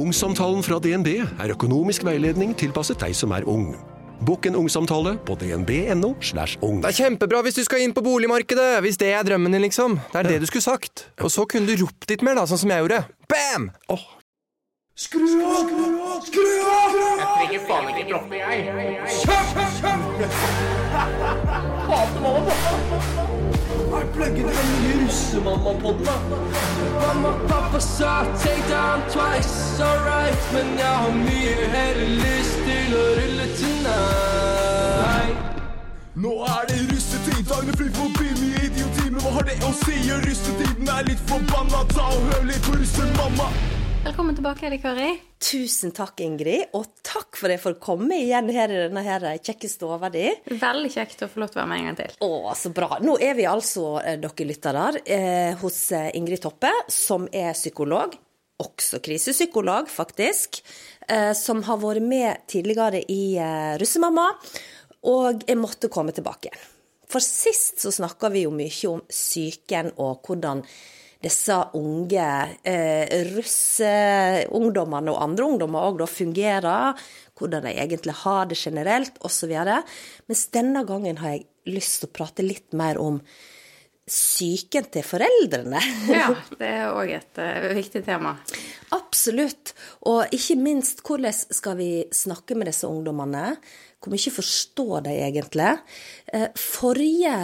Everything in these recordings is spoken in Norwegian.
Ungsamtalen fra DNB er økonomisk veiledning tilpasset deg som er ung. Bokk en ungsamtale på dnb.no. slash ung. Det er kjempebra hvis du skal inn på boligmarkedet, hvis det er drømmen din, liksom. Det er det du skulle sagt. Og så kunne du ropt litt mer, da, sånn som jeg gjorde. Bam! Oh. Skru av! Skru av! Jeg trenger faen ikke droppe, jeg. Hater mamma og pappa. Er pluggen den nye russemamma-podden, da? Mamma, pappa sa take down twice, alright Men jeg har mye heller lyst til å rulle tonight Nå er det russetid, dagene flyr forbi mye idioti, men hva har det å si? Russetiden er litt forbanna, ta og hør litt på russemamma. Velkommen tilbake, Eli Kari. Tusen takk, Ingrid, og takk for at jeg får komme igjen her i denne her kjekke stua di. Veldig kjekt å få lov til å være med en gang til. Å, så bra. Nå er vi altså, eh, dere lyttere, eh, hos eh, Ingrid Toppe, som er psykolog. Også krisepsykolog, faktisk. Eh, som har vært med tidligere i eh, Russemamma. Og jeg måtte komme tilbake. For sist så snakka vi jo mye om psyken og hvordan disse unge eh, russeungdommene og andre ungdommer òg fungerer, hvordan de egentlig har det generelt, osv. Mens denne gangen har jeg lyst til å prate litt mer om psyken til foreldrene. Ja, det er òg et uh, viktig tema. Absolutt. Og ikke minst, hvordan skal vi snakke med disse ungdommene? Hvor mye forstår de egentlig? Eh, Forrige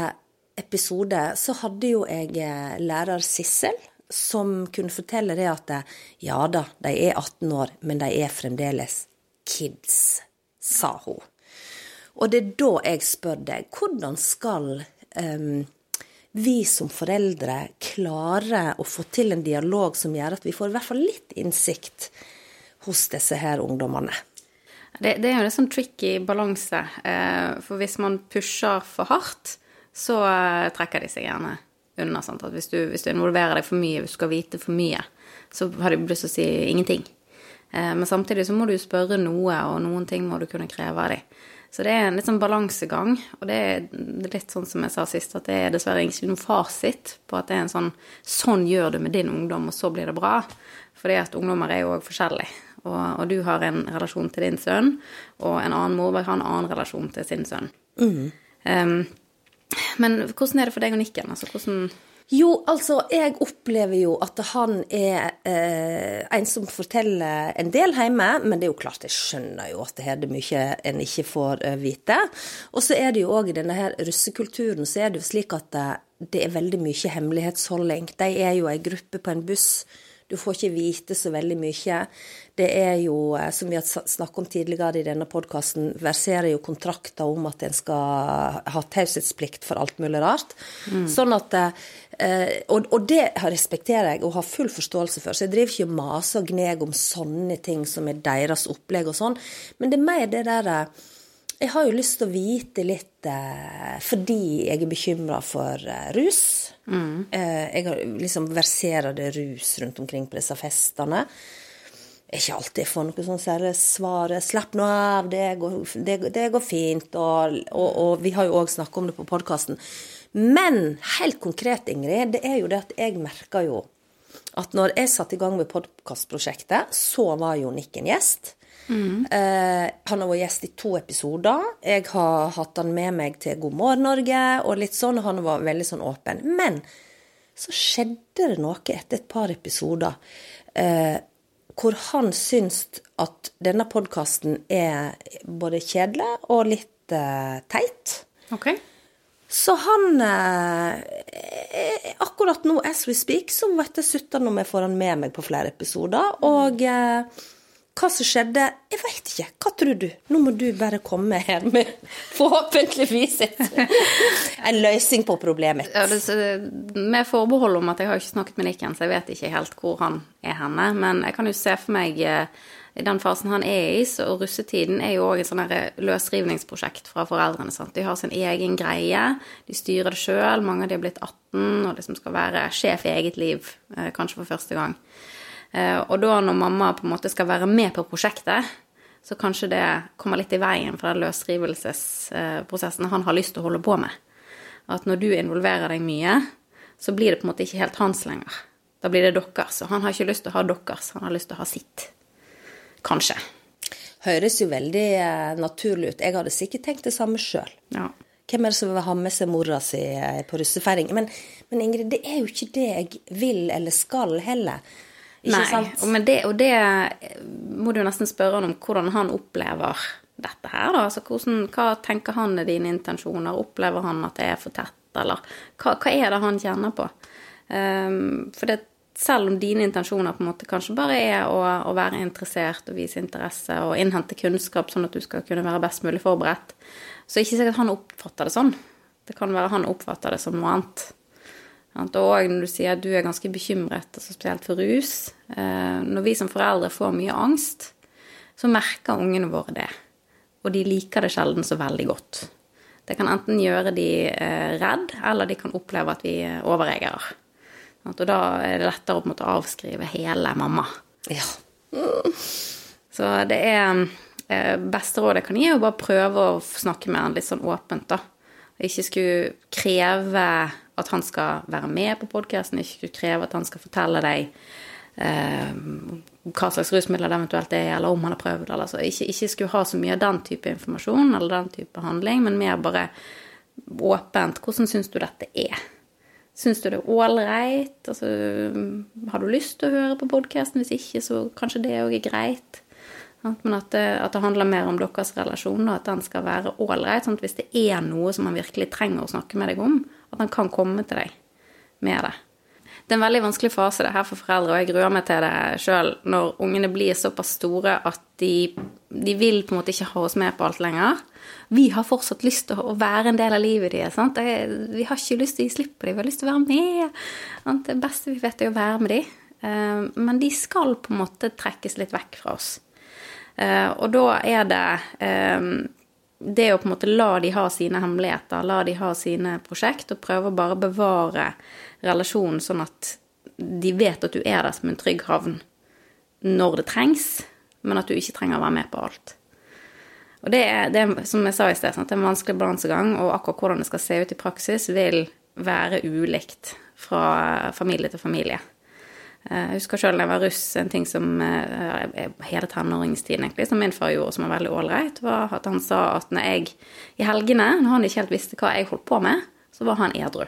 episode så hadde jo jeg eh, lærer Sissel, som kunne fortelle det at eh, ja da, de er 18 år, men de er fremdeles kids, sa hun. Og det er da jeg spør deg, hvordan skal um, vi som foreldre klare å få til en dialog som gjør at vi får i hvert fall litt innsikt hos disse her ungdommene? Det, det er jo en sånn tricky balanse. For hvis man pusher for hardt, så eh, trekker de seg gjerne unna. Sant? At hvis du, hvis du involverer deg for mye, hvis du skal vite for mye, så har de lyst til å si ingenting. Eh, men samtidig så må du spørre noe, og noen ting må du kunne kreve av dem. Så det er en litt sånn balansegang, og det er litt sånn som jeg sa sist, at det er dessverre ikke noen fasit på at det er en sånn Sånn gjør du med din ungdom, og så blir det bra. Fordi at ungdommer er jo òg forskjellige. Og, og, du har en relasjon til din sønn, og en annen mor har en annen relasjon til sin sønn. Um, men hvordan er det for deg og Nikken? Altså, hvordan Jo, altså, jeg opplever jo at han er eh, en som forteller en del hjemme, men det er jo klart, jeg skjønner jo at det er det mye en ikke får eh, vite. Og så er det jo òg i denne her russekulturen så er det jo slik at det, det er veldig mye hemmelighetsholding. De er jo ei gruppe på en buss. Du får ikke vite så veldig mye. Det er jo, eh, som vi har snakket om tidligere i denne podkasten, verserer jo kontrakter om at en skal ha taushetsplikt for alt mulig rart. Sånn at eh, og, og det respekterer jeg og har full forståelse for, så jeg driver ikke og maser og gneger om sånne ting som er deres opplegg og sånn, men det er mer det derre jeg har jo lyst til å vite litt eh, fordi jeg er bekymra for eh, rus. Eh, jeg har liksom verserer det rus rundt omkring på disse festene. Ikke alltid får noe sånn særlig svar. 'Slapp nå av, det går, det, det går fint.' Og, og, og vi har jo òg snakket om det på podkasten. Men helt konkret, Ingrid, det er jo det at jeg merker jo at når jeg satte i gang med podkastprosjektet, så var jo Nick en gjest. Eh, han har vært gjest i to episoder. Jeg har hatt han med meg til God morgen Norge og litt sånn, og han var veldig sånn åpen. Men så skjedde det noe etter et par episoder eh, hvor han syns at denne podkasten er både kjedelig og litt eh, teit. Okay. Så han eh, Akkurat nå, as we speak, så vet jeg sutter når jeg får han med meg på flere episoder. Og eh, hva som skjedde, jeg veit ikke. Hva tror du? Nå må du bare komme her med forhåpentligvis en løsning på problemet. Ja, det, med forbehold om at jeg har ikke snakket med Nikken, så jeg vet ikke helt hvor han er henne. Men jeg kan jo se for meg eh, i den fasen han er i, så russetiden er jo òg et sånn løsrivningsprosjekt fra foreldrene. Sant? De har sin egen greie, de styrer det sjøl. Mange av de har blitt 18 og liksom skal være sjef i eget liv, eh, kanskje for første gang. Eh, Og da når mamma på en måte skal være med på prosjektet, så kanskje det kommer litt i veien for den løsrivelsesprosessen han har lyst til å holde på med. At når du involverer deg mye, så blir det på en måte ikke helt hans lenger. Da blir det deres, og han har ikke lyst til å ha deres, han har lyst til å ha sitt. Kanskje. Høres jo veldig eh, naturlig ut. Jeg hadde sikkert tenkt det samme sjøl. Ja. Hvem er det som vil ha med seg mora si eh, på russefeiring? Men, men Ingrid, det er jo ikke det jeg vil eller skal heller. Ikke Nei, sant? og, det, og det må du nesten spørre han om hvordan han opplever dette her, da. Altså, hvordan, hva tenker han er dine intensjoner? Opplever han at det er for tett, eller hva, hva er det han kjenner på? Um, for det, selv om dine intensjoner på en måte kanskje bare er å, å være interessert og vise interesse og innhente kunnskap sånn at du skal kunne være best mulig forberedt, så er det ikke sikkert han oppfatter det sånn. Det kan være han oppfatter det som noe annet. Og når du sier at du er ganske bekymret, altså spesielt for rus eh, Når vi som foreldre får mye angst, så merker ungene våre det. Og de liker det sjelden så veldig godt. Det kan enten gjøre de eh, redd, eller de kan oppleve at vi eh, Og da er det lettere å måte avskrive hele mamma. Ja. Så det er eh, Beste rådet jeg kan gi, er å bare prøve å snakke med han litt sånn åpent, da. Ikke skulle kreve at han skal være med på podkasten, ikke du kreve at han skal fortelle deg eh, hva slags rusmidler det eventuelt er, eller om han har prøvd eller så. Ikke, ikke skulle ha så mye av den type informasjon eller den type handling, men mer bare åpent. Hvordan syns du dette er? Syns du det er ålreit? Altså, har du lyst til å høre på podkasten? Hvis ikke, så kanskje det òg er greit. Men at det, at det handler mer om deres relasjon, og at den skal være ålreit. Sånn hvis det er noe som han virkelig trenger å snakke med deg om, at han kan komme til deg med det. Det er en veldig vanskelig fase det her for foreldre, og jeg gruer meg til det sjøl når ungene blir såpass store at de, de vil på en måte ikke ha oss med på alt lenger. Vi har fortsatt lyst til å være en del av livet deres. Vi har ikke lyst til å gi slipp på dem, vi har lyst til å være med. Sant? Det beste vi vet, er å være med dem. Eh, Men de skal på en måte trekkes litt vekk fra oss. Eh, Og da er det eh, det å på en måte la de ha sine hemmeligheter, la de ha sine prosjekt, og prøve å bare bevare relasjonen sånn at de vet at du er der som en trygg havn når det trengs, men at du ikke trenger å være med på alt. Og det er, det er som jeg sa i sted, sant, det er en vanskelig balansegang, og akkurat hvordan det skal se ut i praksis, vil være ulikt fra familie til familie. Eh, Jeg husker sjøl da jeg var russ, en ting som eh, hele tenåringstiden egentlig, som min far gjorde som var veldig ålreit, var at han sa at når jeg i helgene, når han ikke helt visste hva jeg holdt på med, så var han edru.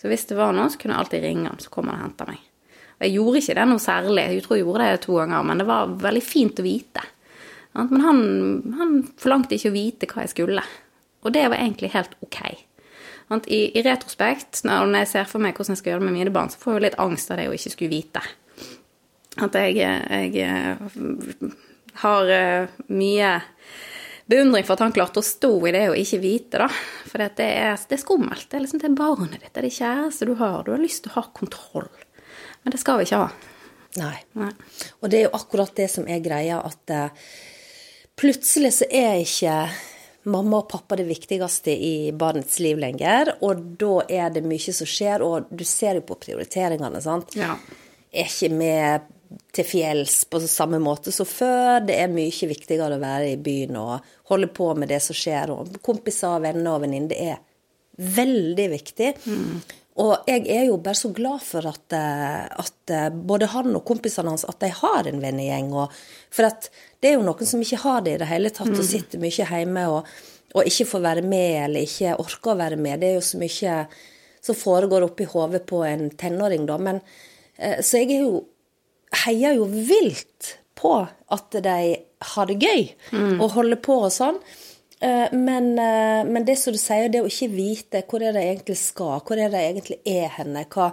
Så hvis det var noe, så kunne jeg alltid ringe han, så kom han og henta meg. Og jeg gjorde ikke det noe særlig, jeg tror jeg gjorde det to ganger, men det var veldig fint å vite. Men han, han forlangte ikke å vite hva jeg skulle. Og det var egentlig helt ok. I, I retrospekt, når jeg ser for meg hvordan jeg skal gjøre det med mine barn, så får jeg jo litt angst av det å ikke skulle vite. At jeg, jeg eh, har eh, mye beundring for at han klarte å stå i det og ikke vite, da. For det er, det er skummelt. Det er liksom det er barnet ditt, det er det kjæreste du har. Du har lyst til å ha kontroll. Men det skal vi ikke ha. Nei. Nei. Og det er jo akkurat det som er greia, at eh, plutselig så er ikke mamma og pappa det viktigste i barnets liv lenger, og da er det mye som skjer, og du ser jo på prioriteringene, sant. Ja. Er ikke med til fjells på samme måte som før. Det er mye viktigere å være i byen og holde på med det som skjer, og kompiser, venner og venninner. Det er veldig viktig. Og jeg er jo bare så glad for at, eh, at eh, både han og kompisene hans at de har en vennegjeng. For det er jo noen som ikke har det i det hele tatt, og sitter mye hjemme og, og ikke får være med, eller ikke orker å være med. Det er jo så mye som foregår oppi hodet på en tenåring, da. Men, eh, så jeg er jo heier jo vilt på at de har det gøy og holder på og sånn. Eh, Men, eh, men det som du sier, det å ikke vite hvor er det egentlig skal, hvor er det egentlig er henne, hva,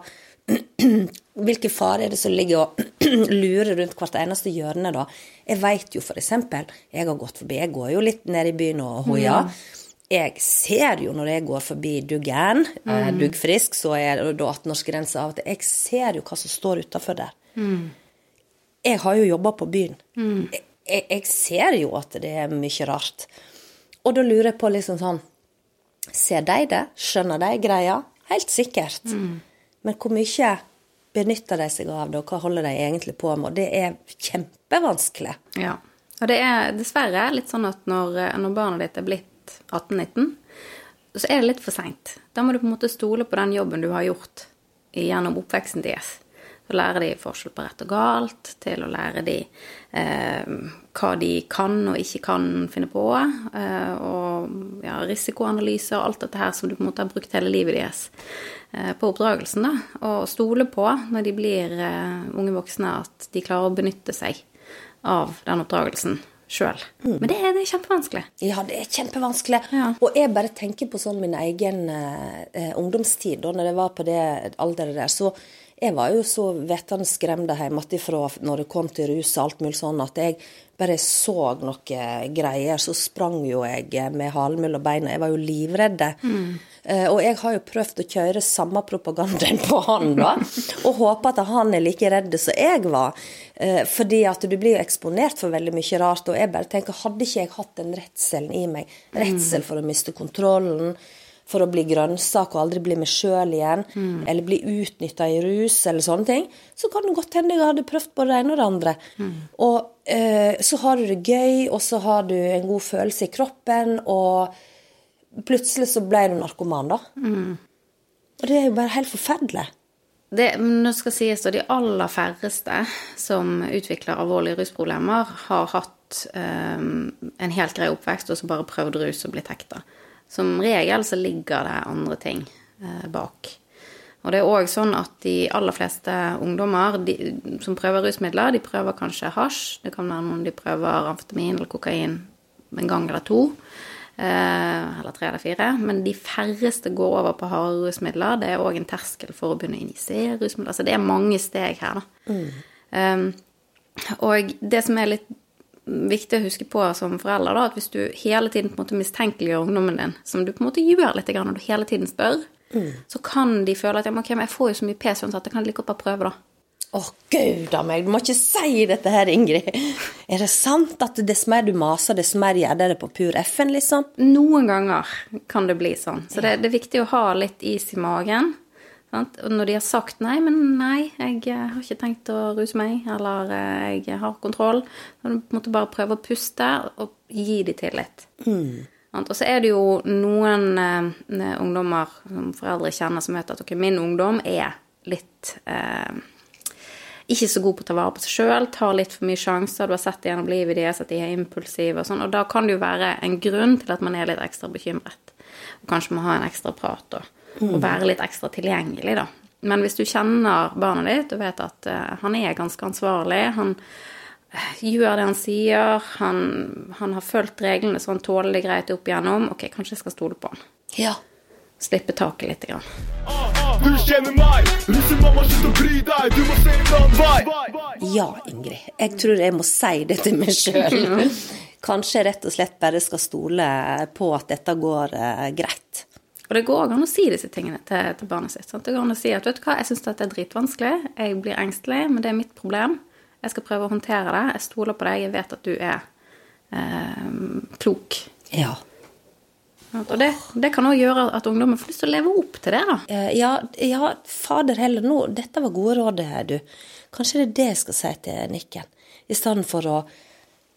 hvilke farer er det som ligger og lurer rundt hvert eneste hjørne, da. Jeg veit jo eksempel, jeg har gått forbi, jeg går jo litt ned i byen og hoier. Jeg ser jo når jeg går forbi Duggen, mm. Duggfrisk, så er det da 18-årsgrense av og til. Jeg ser jo hva som står utafor der. Jeg har jo jobba på byen. Mm. jeg, jeg ser jo at det er mye rart. Og da lurer jeg på liksom sånn Ser de det? Skjønner de greia? Helt sikkert. Men hvor mye benytter de seg av det, og hva holder de egentlig på med? Det er kjempevanskelig. Ja. Og det er dessverre litt sånn at når, når barnet ditt er blitt 18-19, så er det litt for seint. Da må du på en måte stole på den jobben du har gjort gjennom oppveksten deres. Til å lære de forskjell på rett og galt, til å lære de eh, hva de kan og ikke kan finne på. Eh, og ja, risikoanalyse og alt dette her som du på en måte har brukt hele livet deres eh, på oppdragelsen. da, Og stole på når de blir eh, unge voksne at de klarer å benytte seg av den oppdragelsen sjøl. Men det er, det er kjempevanskelig. Ja, det er kjempevanskelig. Ja. Og jeg bare tenker på sånn min egen eh, ungdomstid, da når jeg var på det alderet der. Så jeg var jo så vettende skremt hjemmefra når det kom til rus og alt mulig sånn, at jeg bare så noen greier, så sprang jo jeg med halen mellom beina. Jeg var jo livredd. Mm. og jeg har jo prøvd å kjøre samme propagandaen på han, da. Og håper at han er like redd som jeg var. Eh, fordi at du blir jo eksponert for veldig mye rart. Og jeg bare tenker, hadde ikke jeg hatt den redselen i meg, redsel for å miste kontrollen, for å bli grønnsak og aldri bli meg sjøl igjen, eller bli utnytta i rus eller sånne ting, så kan det godt hende jeg hadde prøvd både det ene og det andre. Og eh, så har du det gøy, og så har du en god følelse i kroppen, og plutselig så ble du narkoman, da. Og det er jo bare helt forferdelig. Det nå skal sies at de aller færreste som utvikler alvorlige rusproblemer, har hatt um, en helt grei oppvekst og så bare prøvd rus og blitt hekta. Som regel så ligger det andre ting eh, bak. Og det er òg sånn at de aller fleste ungdommer de, som prøver rusmidler, de prøver kanskje hasj. Det kan være noen de prøver amfetamin eller kokain en gang eller to. Eh, eller tre eller fire. Men de færreste går over på harde rusmidler. Det er òg en terskel for å begynne å injisere rusmidler. Så det er mange steg her, da. Um, og det som er litt viktig å huske på som forelder, da, at hvis du hele tiden på en måte mistenkeliggjør ungdommen din, som du på en måte gjør litt når du hele tiden spør, så kan de føle at ja, men ok, men jeg får jo så mye pes uansett, jeg kan like godt bare prøve, da. Å, gud a meg, du må ikke si dette her, Ingrid. Er det sant at dess mer du maser, dess mer gjør det på pur F-en, liksom? Noen ganger kan det bli sånn. Så det, det er viktig å ha litt is i magen. Og når de har sagt nei, men nei, jeg eh, har ikke tenkt å ruse meg, eller eh, jeg har kontroll, så du måtte bare prøve å puste og gi de tillit. Mm. Og så er det jo noen eh, ungdommer som foreldre kjenner som vet at ok, min ungdom er litt eh, ikke så god på å ta vare på seg sjøl, tar litt for mye sjanser. Du har sett det gjennom livet deres at de er impulsive og sånn. Og da kan det jo være en grunn til at man er litt ekstra bekymret. Og kanskje må ha en ekstra prat og, og være litt ekstra tilgjengelig, da. Men hvis du kjenner barnet ditt og vet at uh, han er ganske ansvarlig, han eh, gjør det han sier, han, han har fulgt reglene så han tåler det greit opp igjennom, ok, kanskje jeg skal stole på han. Ja. Slippe taket litt. Grann. Du kjenner meg, russemamma, slutt å bry deg, du må se en annen vei. Ja, Ingrid. Jeg tror jeg må si det til meg sjøl. Kanskje jeg rett og slett bare skal stole på at dette går eh, greit. Og det går an å si disse tingene til, til barnet sitt. Sant? Det går an å si at vet du hva, jeg syns dette er dritvanskelig, jeg blir engstelig, men det er mitt problem. Jeg skal prøve å håndtere det. Jeg stoler på deg, jeg vet at du er eh, klok. Ja. Og det, det kan òg gjøre at ungdommen får lyst til å leve opp til det, da. Eh, Ja, ja, fader heller nå, dette var gode råd, du. Kanskje det er det jeg skal si til Nikken. I stedet for å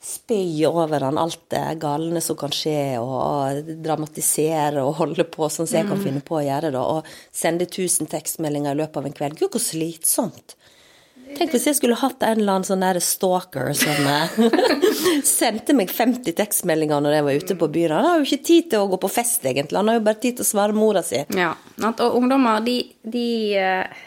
spy over han alt det galne som kan skje, og dramatisere og holde på sånn som jeg kan finne på å gjøre, da. Og sende 1000 tekstmeldinger i løpet av en kveld. Gud, hvor slitsomt. Tenk hvis jeg skulle hatt en eller annen sånn der stalker som eh, sendte meg 50 tekstmeldinger når jeg var ute på byen. Han har jo ikke tid til å gå på fest, egentlig. Han har jo bare tid til å svare mora si. Ja. Og ungdommer, de, de eh,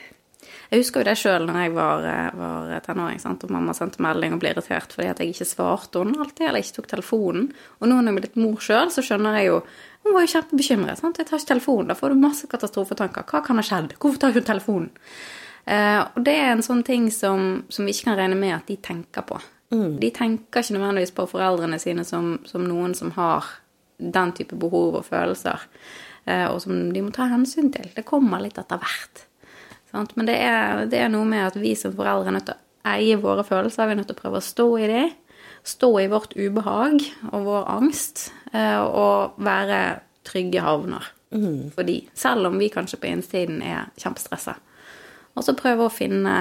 Jeg husker jo det sjøl når jeg var, eh, var tenåring, sant? og mamma sendte melding og ble irritert fordi at jeg ikke svarte henne alltid, eller ikke tok telefonen. Og nå når jeg er blitt mor sjøl, så skjønner jeg jo Hun var jo kjempebekymret. sant? Jeg tar ikke telefonen. Da får du masse katastrofetanker. Hva kan ha skjedd? Hvorfor tar hun telefonen? Eh, og det er en sånn ting som, som vi ikke kan regne med at de tenker på. De tenker ikke nødvendigvis på foreldrene sine som, som noen som har den type behov og følelser, eh, og som de må ta hensyn til. Det kommer litt etter hvert. Sant? Men det er, det er noe med at vi som foreldre er nødt til å eie våre følelser. Vi er nødt til å prøve å stå i dem. Stå i vårt ubehag og vår angst, eh, og være trygge havner for de. Selv om vi kanskje på innsiden er kjempestressa. Og så prøve å finne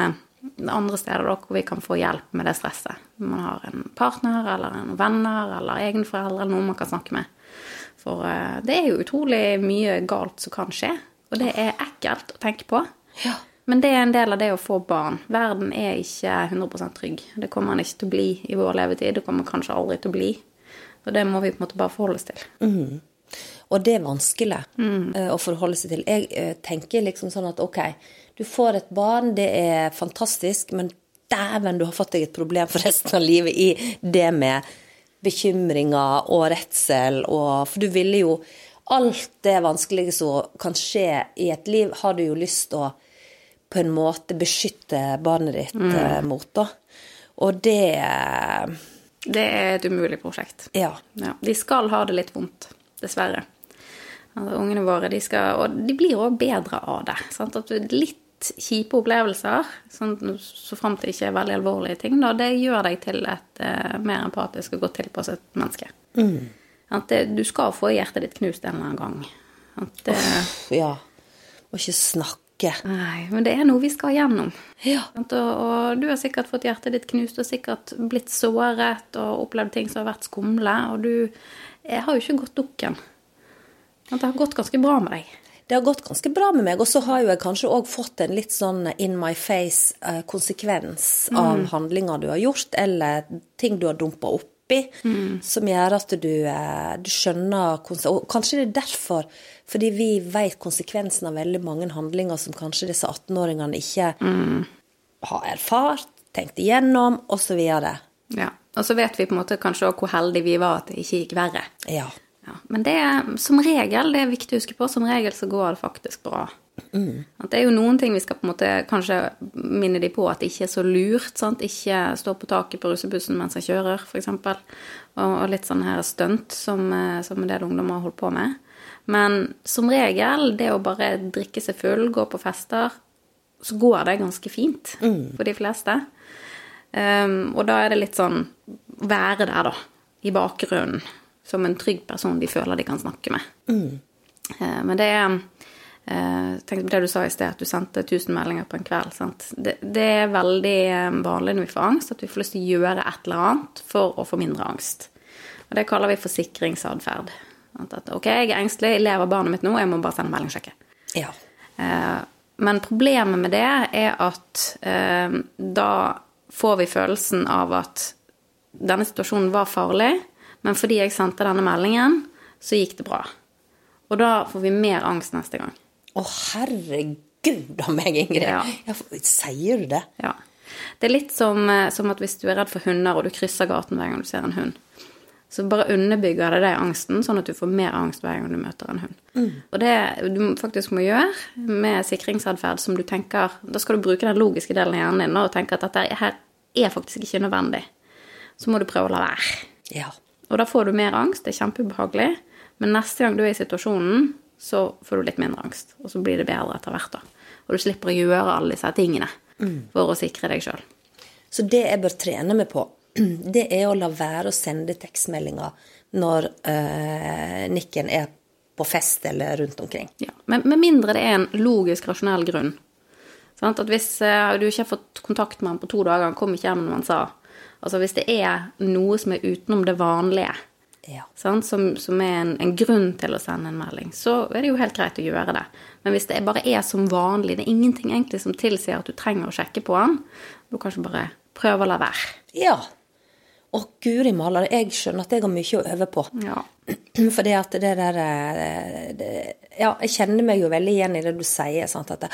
andre steder da, hvor vi kan få hjelp med det stresset. Man har en partner eller en venner eller egne foreldre eller noen man kan snakke med. For eh, det er jo utrolig mye galt som kan skje, og det er ekkelt å tenke på. Men det er en del av det å få barn. Verden er ikke 100% trygg. Det kommer den ikke til å bli i vår levetid. Det kommer kanskje aldri til å bli. Og det må vi på en måte bare forholde oss til. Og det er vanskelig mm. å forholde seg til. Jeg eh, tenker liksom sånn at ok, du får et barn, det er fantastisk, men dæven, du har fått deg et problem for resten av livet i det med bekymringer og redsel og For du ville jo Alt det vanskelige som kan skje i et liv, har du jo lyst til å på en måte beskytte barnet ditt eh, mot, da. Og det eh, Det er et umulig prosjekt. Ja. Ja, de skal ha det litt vondt, dessverre. Altså, ungene våre, de skal, og de blir òg bedre av det. Sant? At litt kjipe opplevelser, sånn, så fram til det ikke er veldig alvorlige ting, da, det gjør deg til et uh, mer empatisk og godt tilpasset menneske. At det, du skal få hjertet ditt knust en eller annen gang. At det, Ja. Og ikke snakke. nei, men det er noe vi skal gjennom. Ja. Og, og du har sikkert fått hjertet ditt knust og sikkert blitt såret og opplevd ting som har vært skumle, og du jeg har jo ikke gått dukken. Men Det har gått ganske bra med deg. Det har gått ganske bra med meg, og så har jo jeg kanskje òg fått en litt sånn in my face-konsekvens av handlinger du har gjort, eller ting du har dumpa oppi, som gjør at du, eh, du skjønner Og kanskje det er derfor, fordi vi vet konsekvensen av veldig mange handlinger som kanskje disse 18-åringene ikke har erfart, tenkt igjennom, osv. Ja. Og så vet vi på en måte kanskje òg hvor heldige vi var at det ikke gikk verre. Ja. Ja. Men det er som regel, det er viktig å huske på, som regel så går det faktisk bra. At det er jo noen ting vi skal på en måte kanskje minne de på at det ikke er så lurt. Sant? Ikke stå på taket på russebussen mens jeg kjører, f.eks. Og, og litt sånn her stunt som, eh, som en del ungdommer har holdt på med. Men som regel, det å bare drikke seg full, gå på fester, så går det ganske fint for de fleste. Um, og da er det litt sånn være der, da. I bakgrunnen. Som en trygg person de føler de kan snakke med. Eh, men det er eh, Tenk på det du sa i sted, at du sendte 1000 meldinger på en kveld. Sant? Det, det er veldig eh, vanlig når vi får angst, at vi får lyst til å gjøre et eller annet for å få mindre angst. Og det kaller vi forsikringsatferd. At, at, ok, jeg er engstelig, jeg lever barnet mitt nå, jeg må bare sende melding og sjekke. ja. Eh, men problemet med det er at eh, da får vi følelsen av at denne situasjonen var farlig, men fordi jeg sendte denne meldingen, så gikk det bra. Og da får vi mer angst neste gang. Å, herregud a meg, Ingrid. Ja. Ja, for- sier du det? Ja. Det er litt som, eh, som at hvis du er redd for hunder, og du krysser gaten hver gang du ser en hund. Så bare underbygger det deg angsten, sånn at du får mer angst hver gang du møter en hund. Og det du faktisk må gjøre med sikringsatferd som du tenker Da skal du bruke den logiske delen av hjernen din og tenke at dette her er faktisk ikke nødvendig. Så må du prøve å la være. Ja. Og da får du mer angst, det er kjempeubehagelig. Men neste gang du er i situasjonen, så får du litt mindre angst. Og så blir det bedre etter hvert, da. Og du slipper å gjøre alle disse tingene for å sikre deg sjøl. Så det jeg bør trene meg på, det er å la være å sende tekstmeldinger når øh, Nikken er på fest eller rundt omkring. Ja. Men med mindre det er en logisk, rasjonell grunn. Sånn, At hvis øh, du ikke har fått kontakt med han på to dager, han kom ikke hjem når han sa Altså hvis det er noe som er utenom det vanlige, Ja. sant? Som, som er en, en grunn til å sende en melding, så er det jo helt greit å gjøre det. Men hvis det bare er som vanlig, det er ingenting egentlig som tilsier at du trenger å sjekke på han, kan kanskje bare prøve å la være. ja. Å, guri maler, jeg skjønner at jeg har mye å øve på. Ja. For det at det der eh, det, Ja, jeg kjenner meg jo veldig igjen i det du sier. Sant? At det,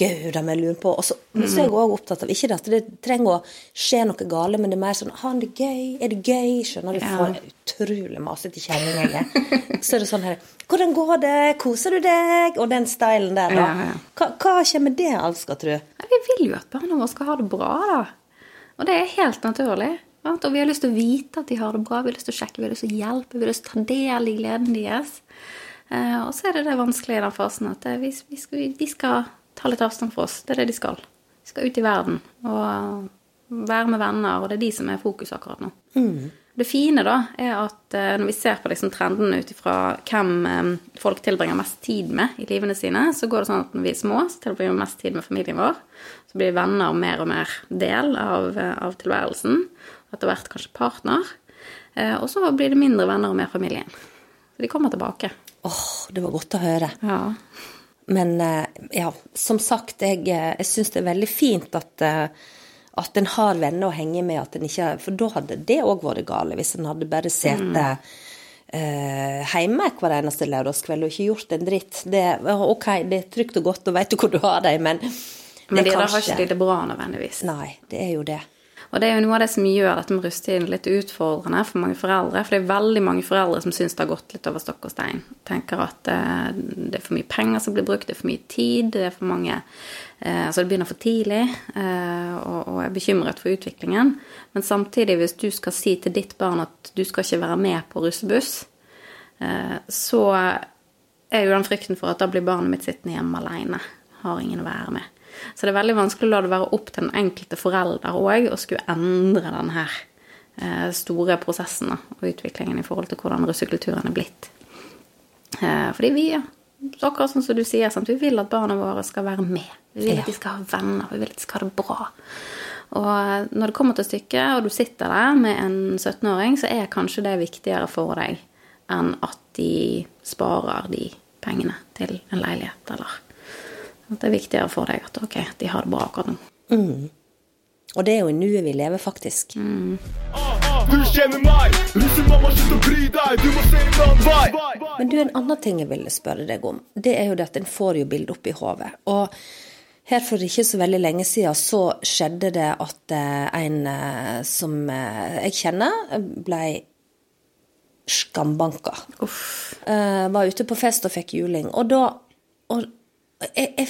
Gud, jeg lurer på. Og så så er jeg òg opptatt av Ikke det at det trenger å skje noe gale, men det er mer sånn Har han det gøy? Er det gøy? Skjønner du? Ja. For utrolig masete kjenning jeg er. Så er det sånn her Hvordan går det? Koser du deg? Og den stylen der, da. Ja, ja. Hva, hva kommer det av, skal tro? Vi vil jo at barna våre skal ha det bra, da. Og det er helt naturlig. Og vi har lyst til å vite at de har det bra, vi har lyst til å sjekke, vi har lyst til å hjelpe, vi har lyst til å ta del i gleden deres. Eh, og så er det det vanskelige i den fasen at eh, vi, skal, de skal ta litt avstand fra oss. Det er det de skal. De skal ut i verden og være med venner, og det er de som er fokus akkurat nå. Det fine da, er at eh, når vi ser på liksom trendene ut ifra hvem eh, folk tilbringer mest tid med i livene sine, så går det sånn at når vi er små, så tilbringer vi mest tid med familien vår. Så blir venner mer og mer del av, eh, av tilværelsen. Etter hvert kanskje partner. Og så blir det mindre venner og mer familien. Så de kommer tilbake. Åh, det var godt å høre. Ja. Men ja, som sagt, jeg, jeg syns det er veldig fint at, at en har venner å henge med, at en ikke For da hadde det òg vært gale, hvis en hadde bare sittet Uh, hjemme hver eneste lørdagskveld og ikke gjort en dritt. Det, ok, det er trygt og godt, og veit du hvor du har dem, men Men det de kanskje... har ikke de det bra nødvendigvis. Nei, det er jo det. Og det er jo noe av det som gjør dette med russetiden litt utfordrende for mange foreldre. For det er veldig mange foreldre som syns det har gått litt over stokk og stein. Tenker at eh, det er for mye penger som blir brukt, det er for mye tid, det er for mange eh, Altså det begynner for tidlig, eh, og, er bekymret for utviklingen. Men samtidig, hvis du skal si til ditt barn at du skal ikke være med på russebuss, eh, så er jo den frykten for at da blir barnet mitt sittende hjemme alene. Har ingen å være med. Så det er veldig vanskelig å la det være opp til den enkelte forelder òg å skulle endre den her store prosessen og utviklingen i forhold til hvordan russekulturen er blitt. Fordi vi, ja, akkurat sånn som du sier, sant? vi vil at barna våre skal være med. Vi vil at de skal ha venner, vi vil at de skal ha det bra. Og eh, når det kommer til stykket, og du sitter der med en 17-åring, så er kanskje det viktigere for deg enn at de sparer de pengene til en leilighet, eller at det er viktigere for deg at ok, de har det bra akkurat nå. Og det er jo i nuet vi lever, faktisk. Du kjenner meg! Russemamma, slutt å bry deg! Du må se en annen vei! Men du, en annen ting jeg ville spørre deg om, det er jo det at en får jo bildet opp i hodet. Og her for ikke så veldig lenge siden så skjedde det at eh, en eh, som eh, jeg kjenner, ble skambanka. Uff. var ute på fest og fikk juling. Og da og jeg, jeg,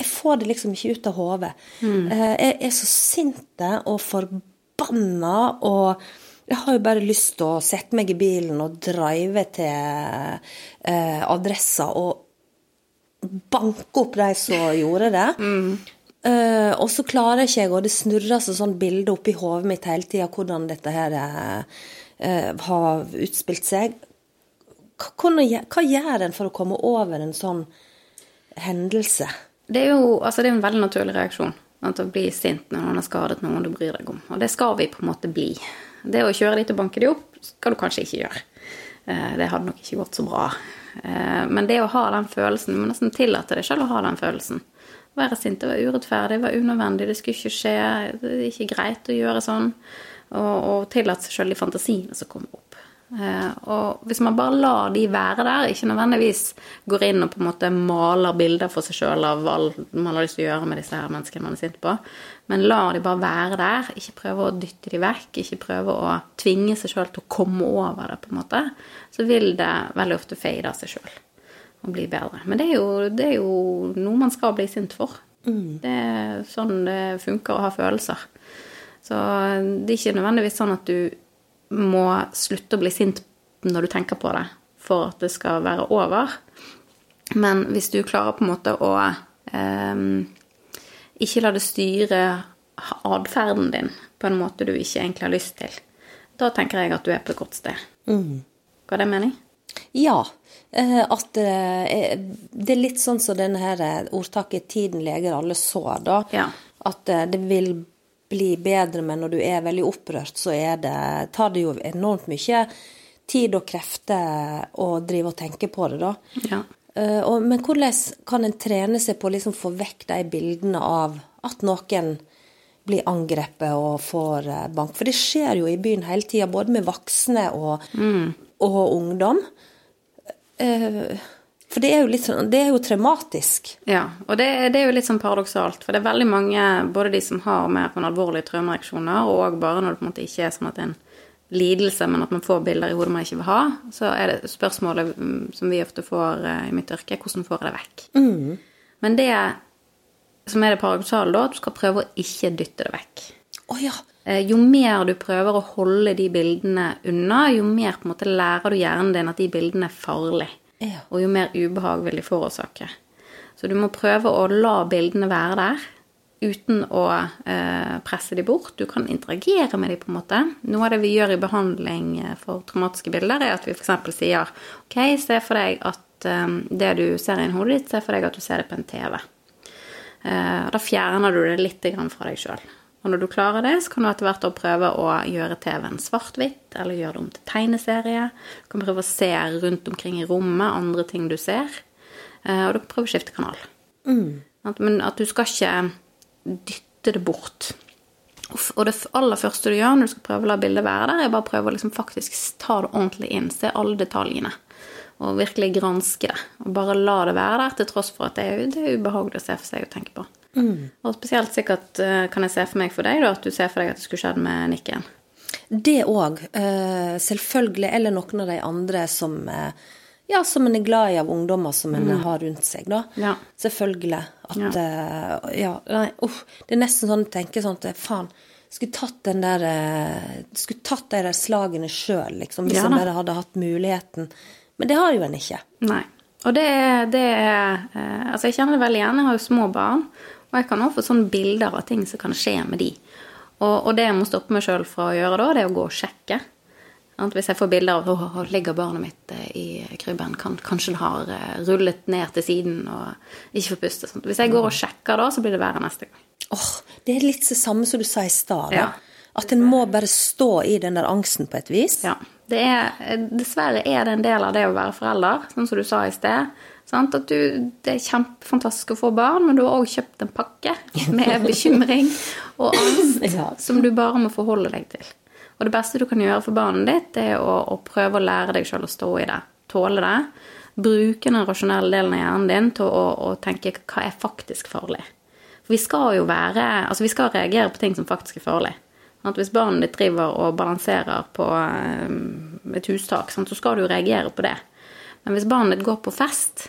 jeg får det liksom ikke ut av hodet. Mm. jeg er så sinte og forbanna og jeg har jo bare lyst til å sette meg i bilen og drive til eh, adressa og banke opp de som gjorde det. Eh, og så klarer ikke jeg, og det snurrer seg sånn bilde oppi hodet mitt hele tida hvordan dette her eh, har utspilt seg. Hva, hva gjør en for å komme over en sånn hendelse? Det er jo altså det er en veldig naturlig reaksjon. sant, Å bli sint når noen har skadet noen du bryr deg om. Og det skal vi på en måte bli. Det å kjøre dit og banke de opp skal du kanskje ikke gjøre. Eh, Det hadde nok ikke gått så bra. Eh, Men det å ha den følelsen Du må nesten tillate deg selv å ha den følelsen. Være sint, det var urettferdig, det var unødvendig, det skulle ikke skje. Det er ikke greit å gjøre sånn. Og, og tillate seg selv de fantasiene som kommer opp. Eh, og hvis man bare lar de være der, ikke nødvendigvis går inn og på en måte maler bilder for seg sjøl av hva man har lyst til å gjøre med disse her menneskene man er sint på, men lar de bare være der, ikke prøve å dytte de vekk, ikke prøve å tvinge seg sjøl til å komme over det, på en måte, så vil det veldig ofte fade av seg sjøl og bli bedre. Men det er, jo, det er jo noe man skal bli sint for. Det er sånn det funker å ha følelser. Så det er ikke nødvendigvis sånn at du må slutte å bli sint når du tenker på det, for at det skal være over. Men hvis du klarer på en måte å eh, ikke la det styre atferden din på en måte du ikke egentlig har lyst til, da tenker jeg at du er på et godt sted. Ga det mening? Ja. eh, At eh, det er litt sånn som denne her eh, ordtaket 'tiden leger alle sår', da. Ja. At det vil bli bedre, men når du er veldig opprørt, så det, tar det jo enormt mye tid og krefter å drive og tenke på det, da. Ja. Eh, men hvordan kan en trene seg på å liksom få vekk de bildene av at noen blir angrepet og får eh, bank? For det skjer jo i byen hele tida, både med voksne og, og ungdom. Eh, for det er jo litt sånn Det er jo traumatisk. Ja, og det, det er jo litt sånn paradoksalt, for det er veldig mange, både de som har mer sånn alvorlige traumereaksjoner, og bare når det på en måte ikke er sånn at det er en lidelse, men at man får bilder i hodet man ikke vil ha, så er det spørsmålet mm, som vi ofte får eh, i mitt yrke, hvordan får jeg det vekk? Men det som er det paradoksale da, at du skal prøve å ikke dytte det vekk. Å ja. Eh, Jo mer du prøver å holde de bildene unna, jo mer på en måte lærer du hjernen din at de bildene er farlige. Og jo mer ubehag vil de forårsake. Så du må prøve å la bildene være der uten å eh, presse de bort. Du kan interagere med de på en måte. Noe av det vi gjør i behandling eh, for traumatiske bilder, er at vi f.eks. sier OK, se for deg at eh, det du ser i hodet ditt, se for deg at du ser det på en TV. Eh, da fjerner du det litt fra deg sjøl. Og når du klarer det, så kan du etter hvert prøve å gjøre TV-en svart-hvitt, eller gjøre det om til tegneserie. Du kan prøve å se rundt omkring i rommet andre ting du ser. Eh, og du kan prøve å skifte kanal. Sant? Men at du skal ikke dytte det bort. Og det aller første du gjør når du skal prøve å la bildet være der, er bare å prøve å liksom faktisk ta det ordentlig inn, se alle detaljene. Og virkelig granske det. Og bare la det være der, til tross for at det er, det er ubehagelig å se for seg og tenke på. Og spesielt sikkert eh, kan jeg se for meg for deg da, at du ser for deg at det skulle skjedd med Nikken. Det òg. selvfølgelig. Eller noen av de andre som eh, ja, som en er glad i av ungdommer som en har rundt seg, da. Ja. Selvfølgelig. At Ja. Ja, nei, uff. Det er nesten sånn å tenke sånn at faen, skulle tatt den der eh, Skulle tatt de der slagene sjøl, liksom, hvis Ja en bare hadde hatt muligheten. Men det har jo en ikke. Nei. Og det er, det er eh, Altså, jeg kjenner det veldig igjen. Jeg har jo små barn. Og jeg kan også få sånne bilder av ting som kan skje med de. Og, og det jeg må stoppe meg sjøl fra å gjøre da, det er å gå og sjekke. At Hvis jeg får bilder av at ligger barnet mitt eh, i krybben, kan, kanskje det har eh, rullet ned til siden og ikke får puste. sånt. Hvis jeg går og sjekker da, så blir det verre neste gang. Åh, det er litt det samme som du sa i stad. Ja. At en må bare stå i den der angsten på et vis. Ja. Det er, eh, dessverre er det en del av det å være forelder, sånn som du sa i sted. Sant? At du, det er kjempefantastisk å få barn, men du har òg kjøpt en pakke med bekymring og angst Ja. som du bare må forholde deg til. Og det beste du kan gjøre for barnet ditt, det er å, å prøve å lære deg sjøl å stå i det. Tåle det. Bruke den rasjonelle delen av hjernen din til å, å tenke hva er faktisk farlig. For vi skal jo være Altså, vi skal reagere på ting som faktisk er farlig. At hvis barnet ditt driver og balanserer på eh, et hustak, så skal du reagere på det. Men hvis barnet ditt går på fest,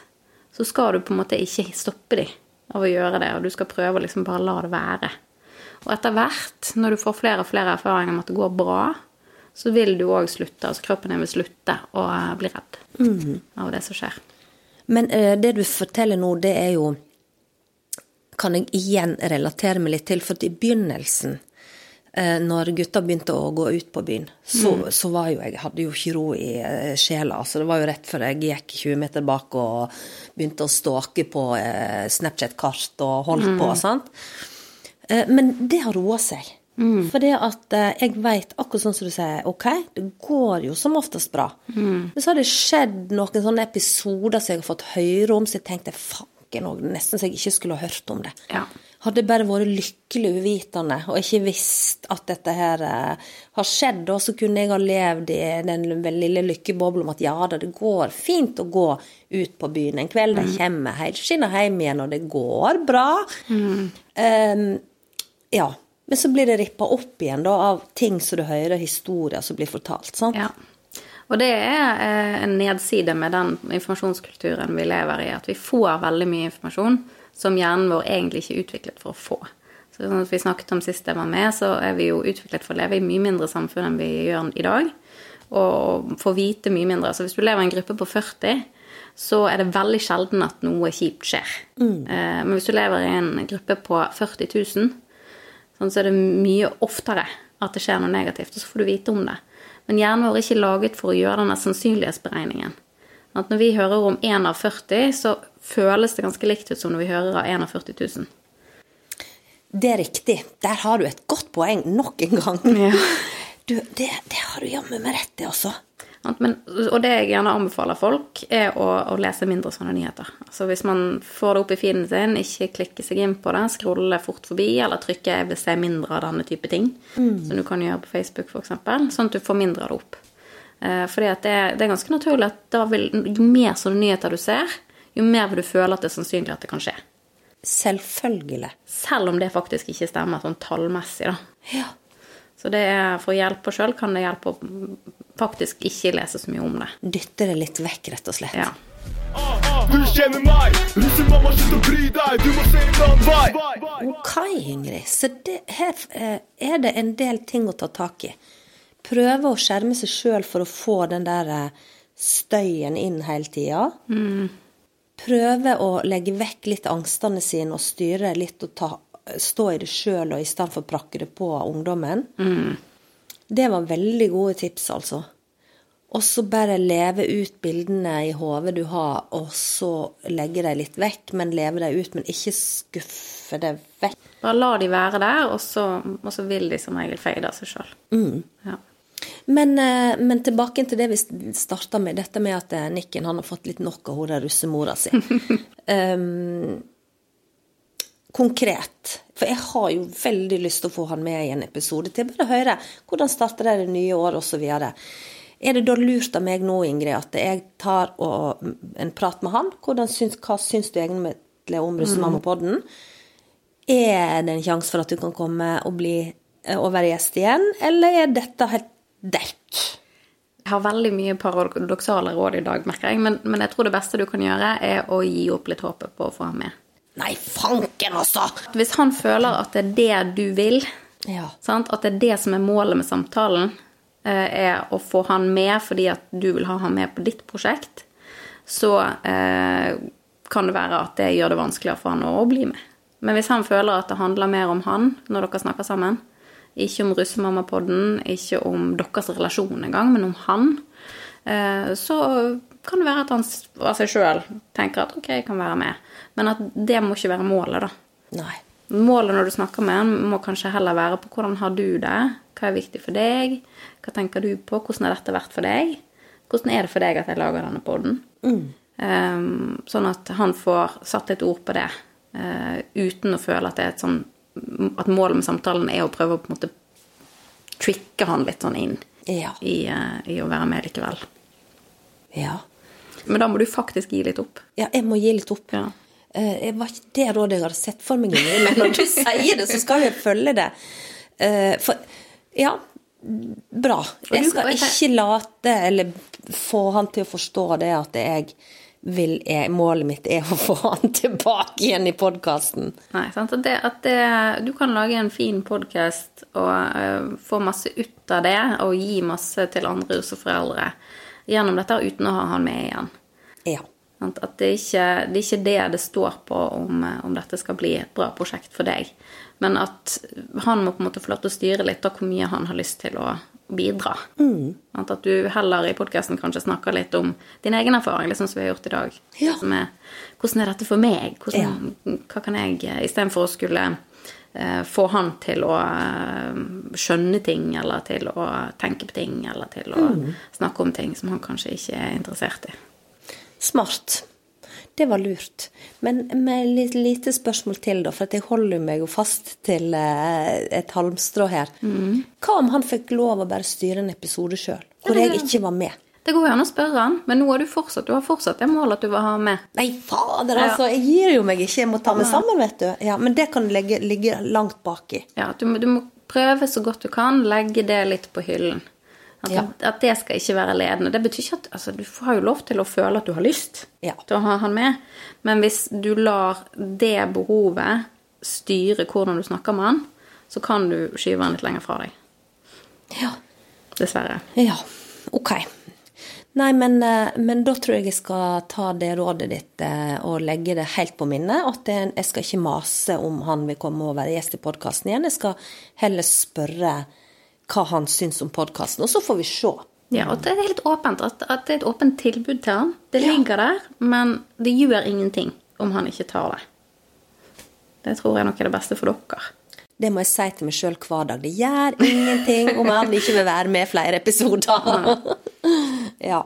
så skal du på en måte ikke stoppe dem av å gjøre det, og du skal prøve å liksom bare la det være. Og etter hvert, når du får flere og flere erfaringer med at det går bra, så vil du òg slutte, altså kroppen din vil slutte å eh, bli redd av det som skjer. Men eh, det du forteller nå, det er jo Kan jeg igjen relatere meg litt til, for i begynnelsen, når gutta begynte å gå ut på byen, så, så var jo jeg hadde jo ikke ro i eh, sjela. Altså, det var jo rett før jeg gikk 20 meter bak og begynte å stalke på eh, Snapchat-kart og holdt på, sant. Eh, Men det har roa seg. For det at eh, jeg veit, akkurat sånn som du sier, ok, det går jo som oftest bra. Men så har det skjedd noen sånne episoder som jeg har fått høre om, så jeg tenkte fanken òg, nesten så jeg ikke skulle ha hørt om det. Ja. Hadde jeg bare vært lykkelig uvitende og ikke visst at dette her eh, har skjedd, og så kunne jeg ha levd i den lille lykkebobla om at ja da, det går fint å gå ut på byen en kveld, de kommer helskinna hjem igjen, og det går bra. Ehm, ja. Men så blir det rippa opp igjen da, av ting som du hører, historier som blir fortalt. sant? Ja. Og det er eh, en nedside med den informasjonskulturen vi lever i, at vi får veldig mye informasjon som hjernen vår egentlig ikke er utviklet for å få. Så sånn at vi snakket om sist jeg var med, så er vi jo utviklet for å leve i mye mindre samfunn enn vi gjør i dag. Og får vite mye mindre. Så hvis du lever i en gruppe på 40, så er det veldig sjelden at noe kjipt skjer. Mm. Men hvis du lever i en gruppe på 40 000, Sånn, så er det mye oftere at det skjer noe negativt, og så får du vite om det. Men hjernen vår er ikke laget for å gjøre denne sannsynlighetsberegningen. At når vi hører om én av 40, så føles det ganske likt ut som når vi hører av 41 000. Det er riktig. Der har du et godt poeng nok en gang. Ja. Du, det, det har du jammen meg rett i, altså. Men, og det jeg gjerne anbefaler folk, er å, å lese mindre sånne nyheter. Altså Hvis man får det opp i feeden sin, ikke klikke seg inn på det, skrolle fort forbi, eller trykke 'jeg vil se mindre av denne type ting', som du kan gjøre på Facebook f.eks., sånn at du får mindre av det opp. Eh, fordi det, det er ganske naturlig at vil, jo mer sånne nyheter du ser, jo mer vil du føle at det er sannsynlig at det kan skje. Selvfølgelig. Selv om det faktisk ikke stemmer sånn tallmessig, da. Ja. Så det er for å hjelpe sjøl kan det hjelpe å faktisk ikke lese så mye om det. Dytte det litt vekk, rett og slett. Ja. Du kjenner meg, russemamma, slutt å bry deg, du må se en annen vei. Ok, Ingrid. Så det, her eh, er det en del ting å ta tak i. Prøve å skjerme seg sjøl for å få den der eh, støyen inn hele tida. Prøve å legge vekk litt angstene sine og styre litt og ta, stå i det sjøl og i stedet for å prakke det på ungdommen. Det var veldig gode tips, altså. Og så bare leve ut bildene i hodet du har, og så legge dem litt vekk, men leve dem ut, men ikke skuffe det vekk. Bare la de være der, og så, og så vil de som regel fade av seg sjøl. Ja. Men, eh, men tilbake til det vi starta med, dette med at eh, Nikken han har fått litt nok av hun russemora si. um, konkret. For jeg har jo veldig lyst til å få han med i en episode til. Bare høre hvordan starter det det nye året, osv. Er det da lurt av meg nå, Ingrid, at jeg tar og, en prat med han? Syns, hva syns du egentlig om Russemammapodden? Er det en sjanse for at du kan komme og, bli, og være gjest igjen, eller er dette helt dekk? Jeg har veldig mye paradoksale råd i dag, merker jeg, men, men jeg tror det beste du kan gjøre, er å gi opp litt håpet på å få ham med. Nei, fanken, altså! Hvis han føler at det er det du vil, Ja. sant? at det er det som er målet med samtalen, eh, er å få han med fordi at du vil ha han med på ditt prosjekt, så eh, kan det være at det gjør det vanskeligere for han å bli med. Men hvis han føler at det handler mer om han når dere snakker sammen, ikke om russemammapodden, ikke om deres relasjon engang, men om han, eh, så kan det være at han av seg sjøl tenker at OK, jeg kan være med. Men at det må ikke være målet, da. Nei. Målet når du snakker med han, må kanskje heller være på hvordan har du det? Hva er viktig for deg? Hva tenker du på? Hvordan har dette vært for deg? Hvordan er det for deg at jeg lager denne poden? sånn at han får satt et ord på det, uh, uten å føle at det er et sånn At målet med samtalen er å prøve å på en måte tricke han litt sånn inn Ja. i, eh, i å være med likevel. Ja. Men da må du faktisk gi litt opp. Ja, jeg må gi litt opp. Ja. Eh, Det var ikke det rådet jeg hadde sett for meg, men når du sier det, så skal jeg følge det. Eh, For ja, bra. Jeg skal ikke late eller få han til å forstå det at jeg vil jeg, Målet mitt er å få han tilbake igjen i podkasten. Nei, sant? At det, at det, du kan lage en fin podkast og uh, få masse ut av det, og gi masse til andre russeforeldre gjennom dette uten å ha han med igjen. Ja. Sant? At det er ikke det er ikke det det står på om, eh, om dette skal bli et bra prosjekt for deg. Men at han må på en måte få lov til å styre litt av hvor mye han har lyst til å bidra. Mm. At du heller i podkasten kanskje snakker litt om din egen erfaring, sånn som vi har gjort i dag. Ja. Som er, hvordan er dette for meg? Hvordan, Hva kan jeg Istedenfor å skulle eh, få han til å eh, skjønne ting, eller til å tenke på ting, eller til å snakke om ting som han kanskje ikke er interessert i. Smart. Det var lurt. Men med litt lite spørsmål til, da, for jeg holder meg jo fast til eh, et halmstrå her. Hva om han fikk lov å bare styre en episode sjøl, hvor jeg ikke var med? Det går jo an å spørre han, men nå har du fortsatt du har fortsatt det målet at du vil ha med. Nei, fader, altså. Jeg gir jo meg ikke. Jeg må ta meg sammen, vet du. Ja, Men det kan legge, ligge langt baki. Ja, du, du må prøve så godt du kan, legge det litt på hyllen. At, Ja. at det skal ikke være ledende. Det betyr ikke at altså, Du har jo lov til å føle at du har lyst Ja. til å ha han med, men hvis du lar det behovet styre hvordan du snakker med han, så kan du skyve han litt lenger fra deg. Ja. Dessverre. Ja, ok. Nei, men, eh, men da tror jeg jeg skal ta det rådet ditt eh, og legge det helt på minnet. At jeg skal ikke mase om han vil komme og være gjest i podkasten igjen. Jeg skal heller spørre hva han syns om podkasten, og så får vi se. Ja, og det er helt åpent. At, at det er et åpent tilbud til han. Det ligger der, men det gjør ingenting om han ikke tar det. Det tror jeg nok er det beste for dere. Det må jeg si til meg sjøl hver dag. Det gjør ingenting om han ikke vil være med flere episoder. ja.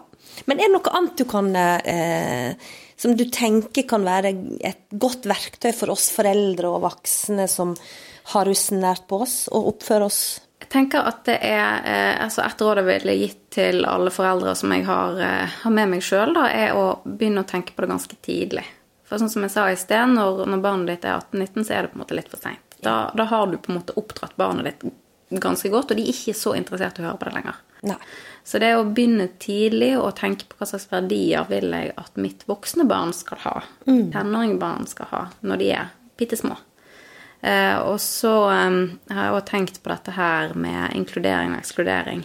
Men er det noe annet du kan eh, Som du tenker kan være et godt verktøy for oss foreldre og voksne som har russen nært på oss, og oppfører oss Jeg tenker at det er eh, altså Et råd jeg ville gitt til alle foreldre som jeg har, eh, har med meg sjøl, er å begynne å tenke på det ganske tidlig. For sånn som jeg sa i sted, når, når barnet ditt er 18-19, så er det på en måte litt for seint. Da, da har du på en måte oppdratt barnet ditt ganske godt, og de er ikke så interessert i å høre på det lenger. Nei. Så det å begynne tidlig og tenke på hva slags verdier vil jeg at mitt voksne barn skal ha, tenåringbarn skal ha, når de er bitte små. Eh, og så har jeg også tenkt på dette her med inkludering og ekskludering.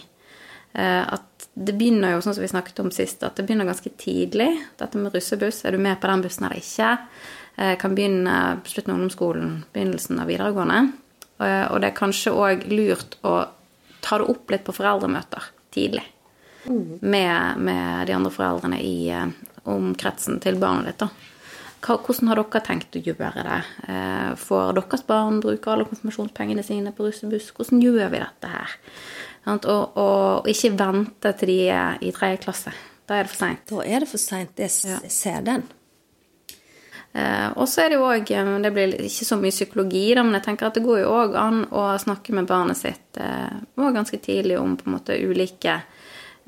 Eh, at det begynner jo, sånn som vi snakket om sist, at det begynner ganske tidlig. Dette med russebuss. Er du med på den bussen eller ikke? Eh, kan begynne på slutten av ungdomsskolen, begynnelsen av videregående. Og det er kanskje òg lurt å ta det opp litt på foreldremøter tidlig. Med, med de andre foreldrene i omkretsen til barnet ditt. da. Hvordan har dere tenkt å gjøre det? Eh, får deres barn bruke alle konfirmasjonspengene sine på russebuss? Hvordan gjør vi dette her? Og, Og, og ikke vente til de er i tredje klasse. Da er det for seint. Da er det for seint. Jeg ser den. Eh, og så er det jo òg Det blir ikke så mye psykologi, da, men jeg tenker at det går jo òg an å snakke med barnet sitt eh, ganske tidlig om på en måte ulike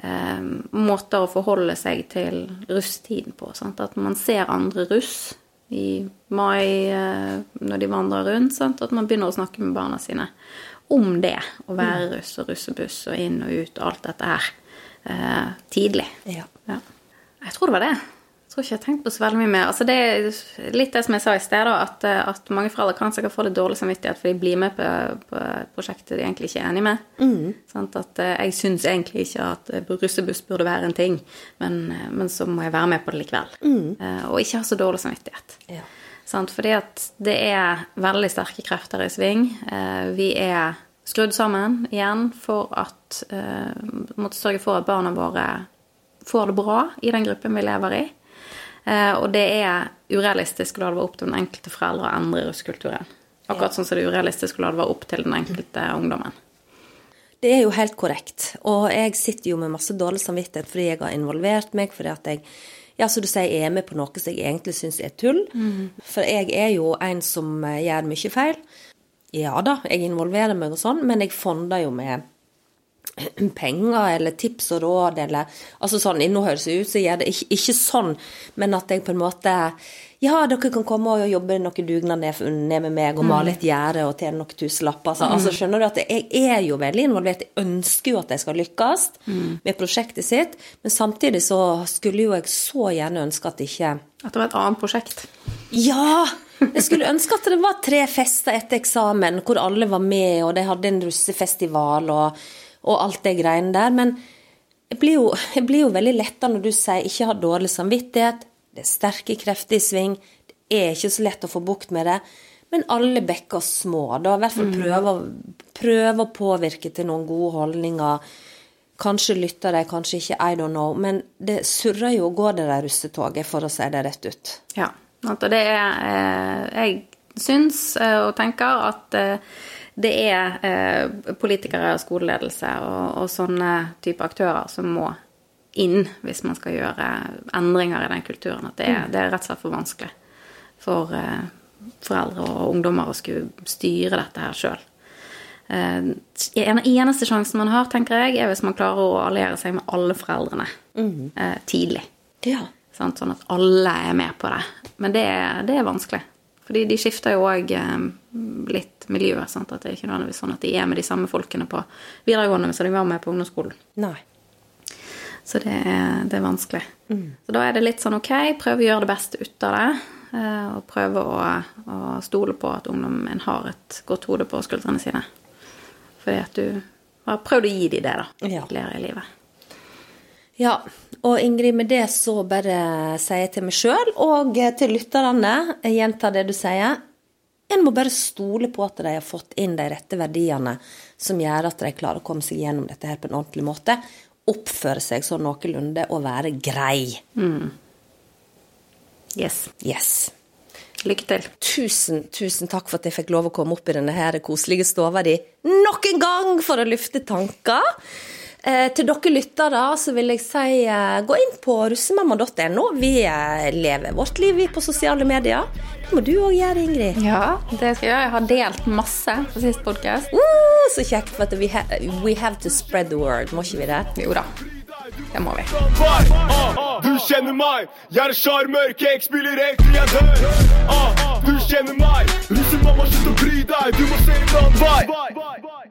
eh, måter å forholde seg til russetiden på. Sant? At man ser andre russ i mai eh, når de vandrer rundt. Sant? At man begynner å snakke med barna sine om det. Å være russ og russebuss og inn og ut og alt dette her eh, tidlig. Ja. Ja. Jeg tror det var det. Jeg tror ikke jeg har tenkt på så veldig mye mer. Altså det er litt det som jeg sa i sted, da, at, eh, at mange foreldre kan sikkert få litt dårlig samvittighet for de blir med på, på et prosjekt de egentlig ikke er enig med. Sant? At eh, jeg syns egentlig ikke at eh, russebuss burde være en ting, men, men så må jeg være med på det likevel. Mm. Og ikke ha så dårlig samvittighet. Ja. Sånn, Fordi at det er veldig sterke krefter i sving. Vi er skrudd sammen igjen for at måtte sørge for at barna våre får det bra i den gruppen vi lever i. Eh, Og det er urealistisk å la det være opp til den enkelte foreldre å endre russkulturen. Akkurat sånn som det er urealistisk å la det være opp til den enkelte ungdommen. Det er jo helt korrekt. Og jeg sitter jo med masse dårlig samvittighet fordi jeg har involvert meg, fordi at jeg ja, som du sier, er med på noe som jeg egentlig syns er tull. For jeg er jo en som eh, gjør mye feil. Ja da, jeg involverer meg og sånn, men jeg fonder jo med penger eller tips og råd eller Altså sånn, nå høres det ut som jeg gjør det ikke, ikke sånn, men at jeg på en måte Ja, dere kan komme og jobbe noe dugnad ned, ned med meg og male et gjerde og tjene noen tusenlapper. Altså, altså, skjønner du at jeg er jo veldig involvert. Jeg ønsker jo at de skal lykkes med prosjektet sitt, men samtidig så skulle jo jeg så gjerne ønske at ikke At det var et annet prosjekt. ja! Jeg skulle ønske at det var tre fester etter eksamen hvor alle var med, og de hadde en russefestival og, og alt det greiene der. Men jeg blir, jo, jeg blir jo veldig letta når du sier ikke ha dårlig samvittighet, det er sterke krefter i sving, det er ikke så lett å få bukt med det. Men alle bekker små. Da i hvert fall prøve, prøve å påvirke til noen gode holdninger. Kanskje lytter de, kanskje ikke, I don't know. Men det surrer jo og går det der russetoget, for å si det rett ut. Ja. Og det er eh, Jeg syns eh, og tenker at eh, det er eh, politikere og skoleledelse og, og sånne type aktører som må inn hvis man skal gjøre endringer i den kulturen. At det er, det er rett og slett for vanskelig for eh, foreldre og ungdommer å skulle styre dette her sjøl. Den eneste sjansen man har, tenker jeg, er hvis man klarer å alliere seg med alle foreldrene mm. tidlig. Ja. Sånn at alle er med på det. Men det, det er vanskelig. Fordi de skifter jo òg litt miljø. Sant? At det er ikke nødvendigvis sånn at de er med de samme folkene på videregående som de var med på ungdomsskolen. Nei. Så det er, det er vanskelig. Så da er det litt sånn ok, prøv å gjøre det beste ut av det. eh, Og prøve å, å stole på at ungdommen har et godt hode på skuldrene sine. Fordi at du har prøvd å gi dem det, da. Ja. Tidligere i livet. Ja, og Ingrid, med det så bare sier jeg til meg sjøl og til lytterne, jeg gjentar det du sier, en må bare stole på at de har fått inn de rette verdiene som gjør at de klarer å komme seg gjennom dette her på en ordentlig måte. Oppføre seg sånn noenlunde og være grei. Yes. Yes. Lykke til. Tusen, tusen takk for at jeg fikk lov å komme opp i denne her koselige stova di nok en gang for å lufte tanker. Eh, til dere lyttere så vil jeg si eh, gå inn på russemamma.no. Vi eh, lever vårt liv vi på sosiale medier. Det må du òg gjøre, Ingrid. Ja, det skal jeg gjøre. Jeg har delt masse på sist podkast. Uh, så kjekt, for at we, ha we have to spread the word, må ikke vi det? Jo da. Det må vi. Ah, Du kjenner meg, jeg er sjarmør, jeg spiller helt til jeg dør. Ah, Du kjenner meg, russemamma, slutt å bry deg, du må se en annen vei.